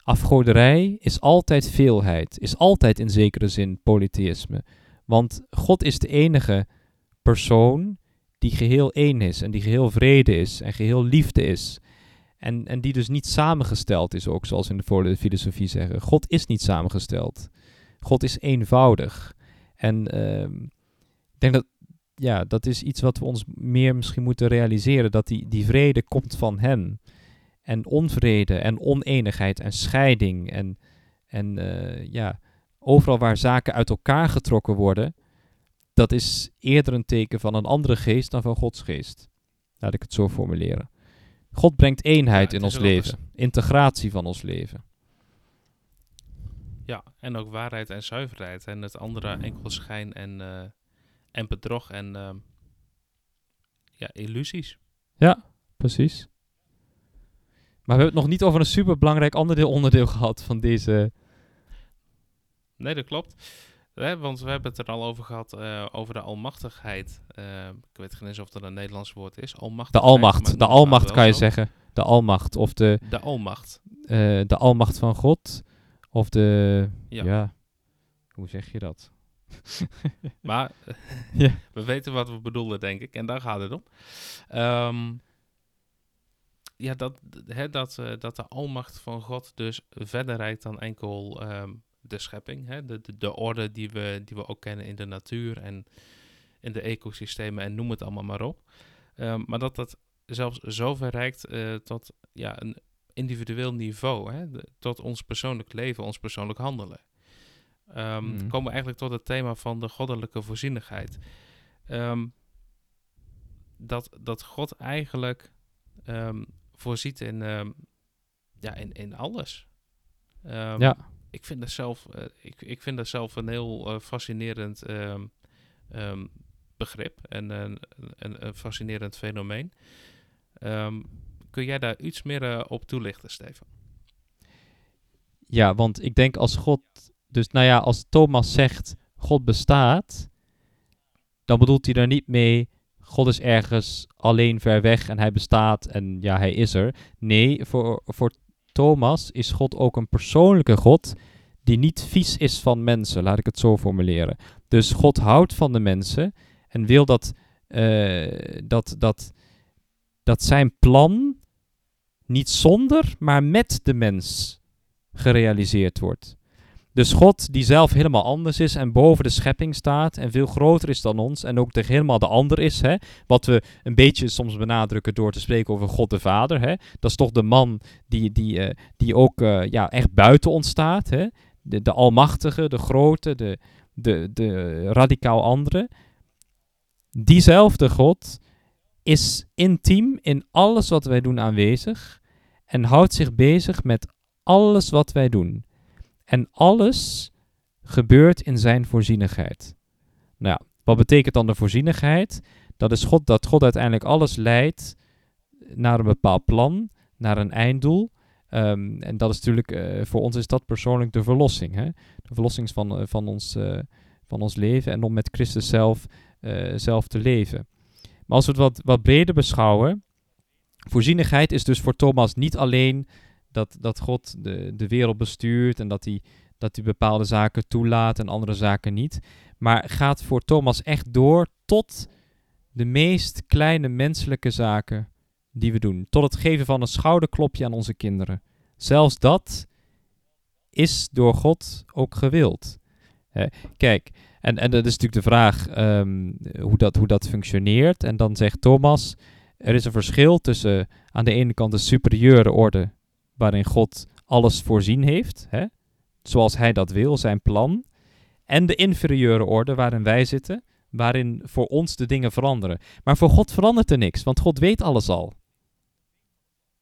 Afgoderij is altijd veelheid, is altijd in zekere zin polytheïsme. Want God is de enige persoon die geheel één is en die geheel vrede is en geheel liefde is. En, en die dus niet samengesteld is, ook zoals in de vorige filosofie zeggen. God is niet samengesteld. God is eenvoudig. En ehm, ik denk dat, ja, dat is iets wat we ons meer misschien moeten realiseren. Dat die, die vrede komt van hem. En onvrede en oneenigheid en scheiding. En, en eh, ja, overal waar zaken uit elkaar getrokken worden. Dat is eerder een teken van een andere geest dan van Gods geest. Laat ik het zo formuleren. God brengt eenheid Ja, in ons leven. Integratie van ons leven. Ja, en ook waarheid en zuiverheid. En het andere enkel schijn en, eh, en bedrog en ehm, ja, illusies. Precies. Maar we hebben het nog niet over een superbelangrijk onderdeel, onderdeel gehad van deze... Nee, dat klopt. Hè, want we hebben het er al over gehad, eh, over de almachtigheid. Eh, ik weet geen eens of dat een Nederlands woord is. De Almachtigheid, almacht. De noemen we almacht kan je zeggen. De almacht. Of de, De almacht. eh, de almacht van God. Of de... Ja. Ja. Hoe zeg je dat? Maar Ja. we weten wat we bedoelen, denk ik. En daar gaat het om. Ehm, ja, dat, hè, dat, eh, dat de almacht van God dus verder reikt dan enkel ehm, de schepping. Hè? De, de, de orde die we, die we ook kennen in de natuur en in de ecosystemen en noem het allemaal maar op. Ehm, maar dat dat zelfs zo ver reikt eh, tot ja, een individueel niveau. Hè? De- tot ons persoonlijk leven, ons persoonlijk handelen. Ehm, Mhm. Komen we eigenlijk tot het thema van de goddelijke voorzienigheid. Ehm, dat, dat God eigenlijk ehm, voorziet in, ja, in, in alles. Ja. Ik vind dat zelf, eh, ik, ik vind dat zelf een heel eh, fascinerend begrip en een, een, een fascinerend fenomeen. Kun jij daar iets meer eh, op toelichten, Stefan? Ja, want ik denk als God... Dus nou ja, als Thomas zegt God bestaat... Dan bedoelt hij daar niet mee... God is ergens alleen ver weg en hij bestaat en ja, hij is er. Nee, voor, voor Thomas is God ook een persoonlijke God die niet vies is van mensen, laat ik het zo formuleren. Dus God houdt van de mensen en wil dat, eh, dat, dat, dat zijn plan niet zonder, maar met de mens gerealiseerd wordt. Dus God die zelf helemaal anders is en boven de schepping staat en veel groter is dan ons en ook de, helemaal de ander is. Hè? Wat we een beetje soms benadrukken door te spreken over God de Vader. Hè? Dat is toch de man die, die, eh, die ook eh, ja, echt buiten ons staat. Hè? De, de almachtige, de grote, de, de, de radicaal andere. Diezelfde God is intiem in alles wat wij doen aanwezig en houdt zich bezig met alles wat wij doen. En alles gebeurt in zijn voorzienigheid. Nou, wat betekent dan de voorzienigheid? Dat is God, dat God uiteindelijk alles leidt naar een bepaald plan, naar een einddoel. Um, en dat is natuurlijk, uh, voor ons is dat persoonlijk de verlossing. Hè? De verlossing van, uh, van, ons, uh, van ons leven en om met Christus zelf, zelf te leven. Maar als we het wat, wat breder beschouwen, voorzienigheid is dus voor Thomas niet alleen dat, dat God de, de wereld bestuurt en dat hij, dat hij bepaalde zaken toelaat en andere zaken niet. Maar gaat voor Thomas echt door tot de meest kleine menselijke zaken die we doen. Tot het geven van een schouderklopje aan onze kinderen. Zelfs dat is door God ook gewild. kijk, en, en dat is natuurlijk de vraag um, hoe, dat, hoe dat functioneert. En dan zegt Thomas, er is een verschil tussen aan de ene kant de superieure orde waarin God alles voorzien heeft, hè? zoals Hij dat wil, zijn plan, en de inferieure orde waarin wij zitten, waarin voor ons de dingen veranderen. Maar voor God verandert er niks, want God weet alles al.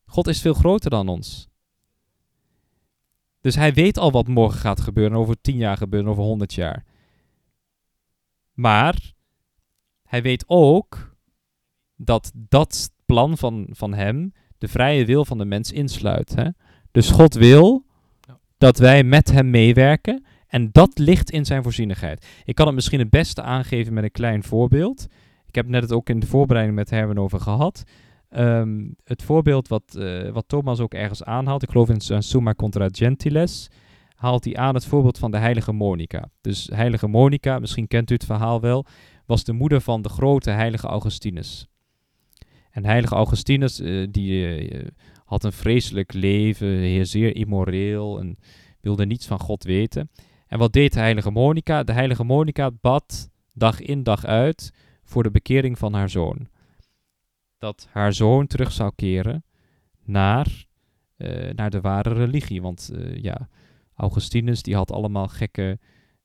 God is veel groter dan ons. Dus hij weet al wat morgen gaat gebeuren, over tien jaar gebeuren, over honderd jaar. Maar hij weet ook dat dat plan van, van hem de vrije wil van de mens insluit. Hè? Dus God wil dat wij met hem meewerken en dat ligt in zijn voorzienigheid. Ik kan het misschien het beste aangeven met een klein voorbeeld. Ik heb net het ook in de voorbereiding met Herwen over gehad. Um, het voorbeeld wat, uh, wat Thomas ook ergens aanhaalt, ik geloof in Summa Contra Gentiles, haalt hij aan het voorbeeld van de heilige Monica. Dus heilige Monica, misschien kent u het verhaal wel, was de moeder van de grote heilige Augustinus. En heilige Augustinus, uh, die uh, had een vreselijk leven, zeer immoreel en wilde niets van God weten. En wat deed de heilige Monica? De heilige Monica bad dag in dag uit voor de bekering van haar zoon. Dat haar zoon terug zou keren naar, uh, naar de ware religie. Want ja, Augustinus die had allemaal gekke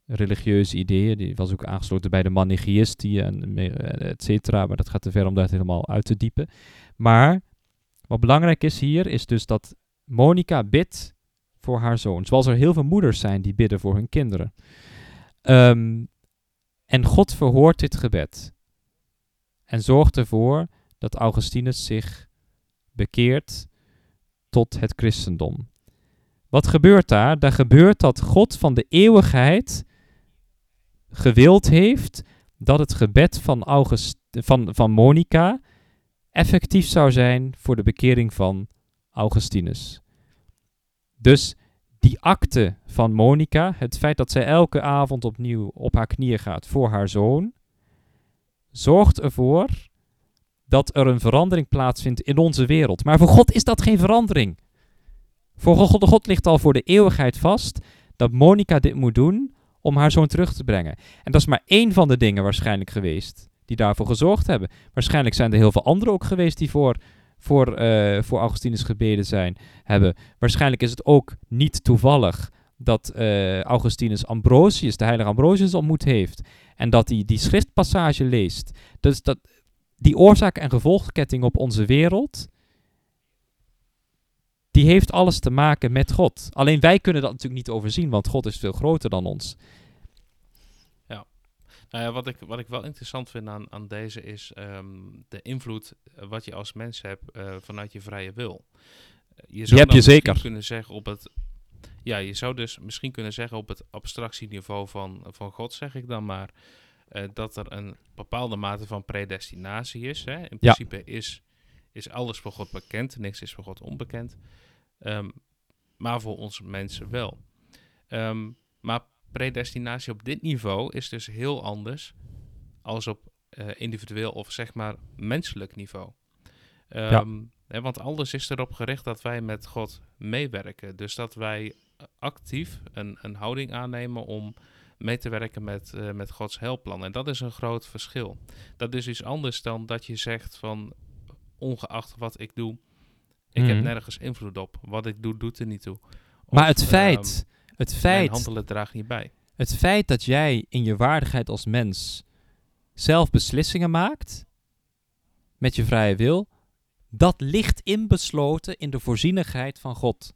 religieuze ideeën. Die was ook aangesloten bij de Manichaeïsten en et cetera. Maar dat gaat te ver om dat helemaal uit te diepen. Maar wat belangrijk is hier, is dus dat Monica bidt voor haar zoon. Zoals er heel veel moeders zijn die bidden voor hun kinderen. Um, en God verhoort dit gebed. En zorgt ervoor dat Augustinus zich bekeert tot het christendom. Wat gebeurt daar? Daar gebeurt dat God van de eeuwigheid gewild heeft dat het gebed van, August, van, van Monica effectief zou zijn voor de bekering van Augustinus. Dus die akte van Monica, het feit dat zij elke avond opnieuw op haar knieën gaat voor haar zoon, zorgt ervoor dat er een verandering plaatsvindt in onze wereld. Maar voor God is dat geen verandering. Voor God, God ligt al voor de eeuwigheid vast dat Monica dit moet doen om haar zoon terug te brengen. En dat is maar één van de dingen waarschijnlijk geweest die daarvoor gezorgd hebben. Waarschijnlijk zijn er heel veel anderen ook geweest die voor, voor, uh, voor Augustinus gebeden zijn, hebben. Waarschijnlijk is het ook niet toevallig dat uh, Augustinus Ambrosius, de heilige Ambrosius, ontmoet heeft. En dat hij die schriftpassage leest. Dus dat, die oorzaak- en gevolgketting op onze wereld, die heeft alles te maken met God. Alleen wij kunnen dat natuurlijk niet overzien, want God is veel groter dan ons. Ja, nou ja, wat, ik, wat ik wel interessant vind aan, aan deze is um, de invloed uh, wat je als mens hebt uh, vanuit je vrije wil. Je zou heb je zeker. kunnen zeggen op het. Ja, je zou dus misschien kunnen zeggen op het abstractieniveau van, van God, zeg ik dan maar, dat er een bepaalde mate van predestinatie is. Hè? In principe ja. is, is alles voor God bekend, niks is voor God onbekend. Um, maar voor onze mensen wel. Um, maar predestinatie op dit niveau is dus heel anders als op uh, individueel of zeg maar menselijk niveau. Um, ja. hè, want alles is erop gericht dat wij met God meewerken. Dus dat wij actief een, een houding aannemen om mee te werken met, eh, met Gods helpplan. En dat is een groot verschil. Dat is iets anders dan dat je zegt van ongeacht wat ik doe, ik Mhm. heb nergens invloed op. Wat ik doe, doet er niet toe. Maar het feit, ehm, het mijn feit, handelen draagt niet bij. het feit dat jij in je waardigheid als mens zelf beslissingen maakt met je vrije wil, dat ligt inbesloten in de voorzienigheid van God.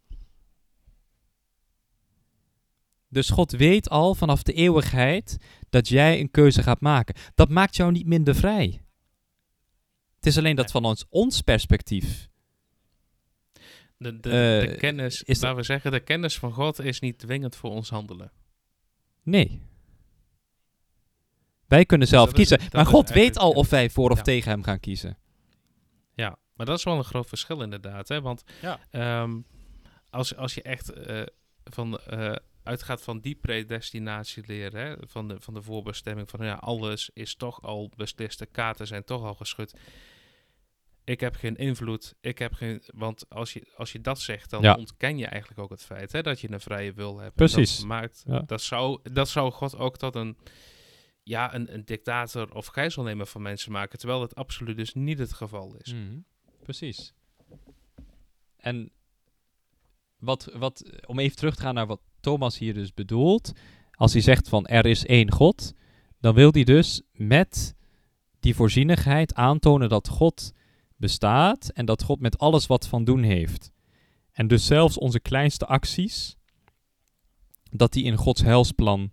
Dus God weet al vanaf de eeuwigheid dat jij een keuze gaat maken. Dat maakt jou niet minder vrij. Het is alleen dat van ons, ons perspectief. De, de, de Eh, kennis, is laten we zeggen, de kennis van God is niet dwingend voor ons handelen. Nee. Wij kunnen zelf kiezen. maar God weet al of wij voor of Ja. tegen hem gaan kiezen. Ja, maar dat is wel een groot verschil inderdaad. Hè? Want Ja. ehm, als, als je echt eh, van, eh, uitgaat van die predestinatie leren, hè? Van, de, van de voorbestemming, van ja, alles is toch al beslist, de kaarten zijn toch al geschud. Ik heb geen invloed, ik heb geen... Want als je, als je dat zegt, dan Ja. ontken je eigenlijk ook het feit hè, dat je een vrije wil hebt. Precies. Dat, maakt, Ja. dat, zou, dat zou God ook tot een, ja, een, een dictator of gijzelnemer van mensen maken, terwijl het absoluut dus niet het geval is. Precies. En wat, wat, om even terug te gaan naar wat Thomas hier dus bedoelt. Als hij zegt van er is één God, dan wil hij dus met die voorzienigheid aantonen dat God bestaat en dat God met alles wat van doen heeft. En dus zelfs onze kleinste acties, dat die in Gods heilsplan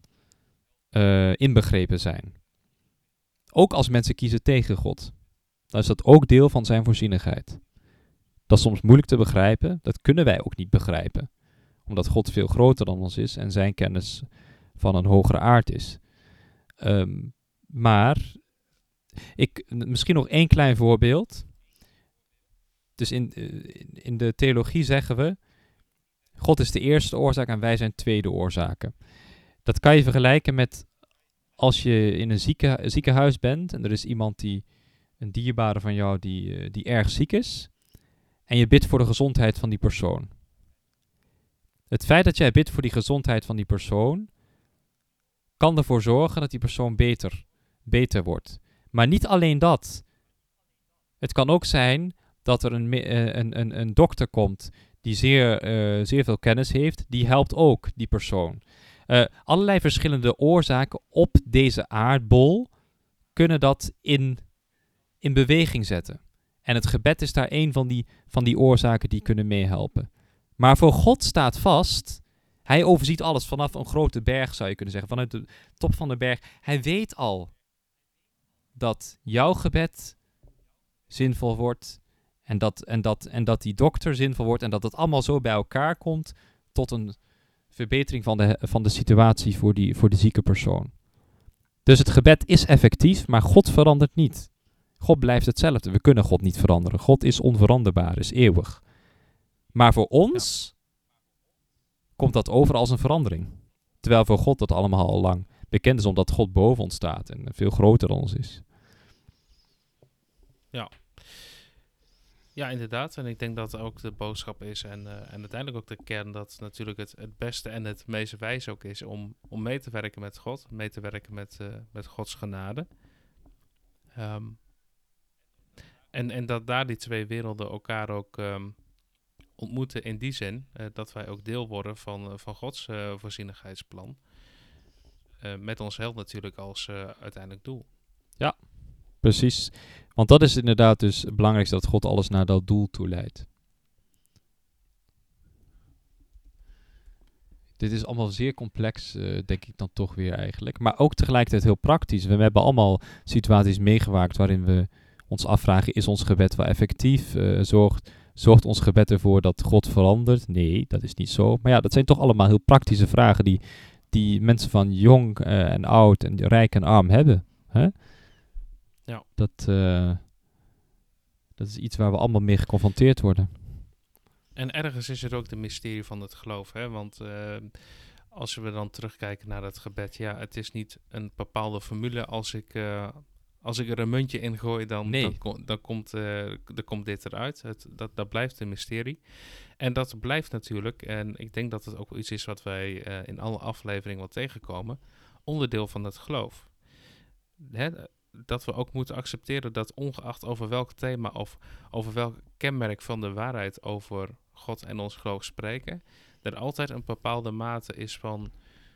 eh, inbegrepen zijn. Ook als mensen kiezen tegen God dan is dat ook deel van zijn voorzienigheid. Dat is soms moeilijk te begrijpen, dat kunnen wij ook niet begrijpen, omdat God veel groter dan ons is en zijn kennis van een hogere aard is. Ehm, maar, ik, misschien nog één klein voorbeeld. Dus in, eh, in- de theologie zeggen we, God is de eerste oorzaak en wij zijn tweede oorzaken. Dat kan je vergelijken met als je in een zieke, ziekenhuis bent en er is iemand die een dierbare van jou die, eh, die erg ziek is. En je bidt voor de gezondheid van die persoon. Het feit dat jij bidt voor die gezondheid van die persoon. kan ervoor zorgen dat die persoon beter, beter wordt. Maar niet alleen dat. Het kan ook zijn dat er een, eh, een, een, een dokter komt die zeer, eh, zeer veel kennis heeft. Die helpt ook die persoon. Eh, allerlei verschillende oorzaken op deze aardbol kunnen dat in in beweging zetten. En het gebed is daar een van die, van die oorzaken die kunnen meehelpen. Maar voor God staat vast, hij overziet alles vanaf een grote berg zou je kunnen zeggen, vanuit de top van de berg. Hij weet al dat jouw gebed zinvol wordt en dat, en, dat, en dat die dokter zinvol wordt en dat het allemaal zo bij elkaar komt tot een verbetering van de, van de situatie voor, die, voor de zieke persoon. Dus het gebed is effectief, maar God verandert niet. God blijft hetzelfde. We kunnen God niet veranderen. God is onveranderbaar, is eeuwig. Maar voor ons komt dat over als een verandering. Terwijl voor God dat allemaal al lang bekend is, omdat God boven ons staat en veel groter dan ons is. Ja, inderdaad. En ik denk dat ook de boodschap is en, eh, en uiteindelijk ook de kern dat natuurlijk het, het beste en het meest wijs ook is om, om mee te werken met God, mee te werken met, eh, met Gods genade. Ehm, en, en dat daar die twee werelden elkaar ook ehm, ontmoeten in die zin eh, dat wij ook deel worden van, van Gods voorzienigheidsplan. Met ons held natuurlijk als uiteindelijk doel. Precies. Want dat is inderdaad dus het belangrijkste, dat God alles naar dat doel toe leidt. Dit is allemaal zeer complex, eh, denk ik dan toch weer eigenlijk. Maar ook tegelijkertijd heel praktisch. We hebben allemaal situaties meegemaakt waarin we ons afvragen, is ons gebed wel effectief? Eh, zorgt, zorgt ons gebed ervoor dat God verandert? Nee, dat is niet zo. Maar ja, dat zijn toch allemaal heel praktische vragen die, die mensen van jong eh, en oud en rijk en arm hebben. Hè? Ja. Dat, eh, dat is iets waar we allemaal mee geconfronteerd worden. En ergens is het ook de mysterie van het geloof. Hè? Want eh, als we dan terugkijken naar het gebed, ja, het is niet een bepaalde formule als ik, eh, als ik er een muntje in gooi, dan, Nee. dan, kom- dan, komt, dan komt dit eruit. Het, dat, dat blijft een mysterie. En dat blijft natuurlijk, en ik denk dat het ook iets is wat wij in alle afleveringen wel tegenkomen, onderdeel van het geloof. Hè, dat we ook moeten accepteren dat ongeacht over welk thema of over welk kenmerk van de waarheid over God en ons geloof spreken, er altijd een bepaalde mate is van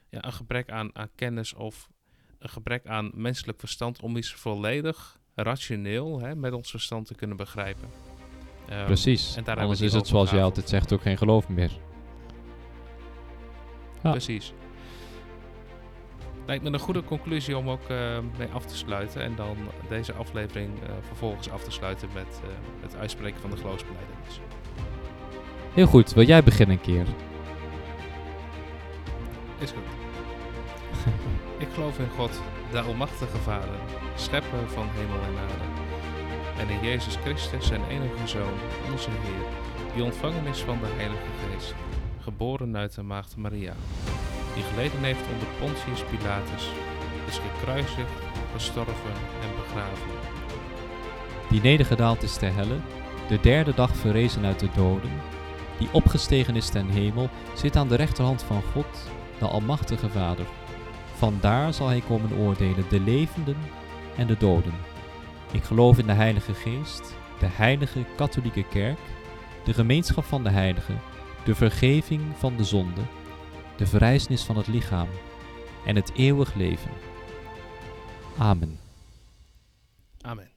ja, een gebrek aan, aan kennis of een gebrek aan menselijk verstand om iets volledig rationeel hè, met ons verstand te kunnen begrijpen. Ehm, Precies. en Anders is het zoals jij altijd zegt ook geen geloof meer. Ja. Precies. Lijkt me een goede conclusie om ook eh, mee af te sluiten. En dan deze aflevering eh, vervolgens af te sluiten met eh, het uitspreken van de geloofsbelijdenis. Heel goed, wil jij beginnen een keer? Is goed. Ik geloof in God, de Almachtige Vader, schepper van hemel en aarde. En in Jezus Christus, zijn enige Zoon, onze Heer, die ontvangen is van de Heilige Geest, geboren uit de Maagd Maria, die geleden heeft onder Pontius Pilatus, is gekruisigd, gestorven en begraven. Die nedergedaald is ter helle, de derde dag verrezen uit de doden, die opgestegen is ten hemel, zit aan de rechterhand van God, de Almachtige Vader. Vandaar zal hij komen oordelen de levenden en de doden. Ik geloof in de Heilige Geest, de Heilige Katholieke Kerk, de gemeenschap van de heiligen, de vergeving van de zonde, de verrijzenis van het lichaam en het eeuwig leven. Amen. Amen.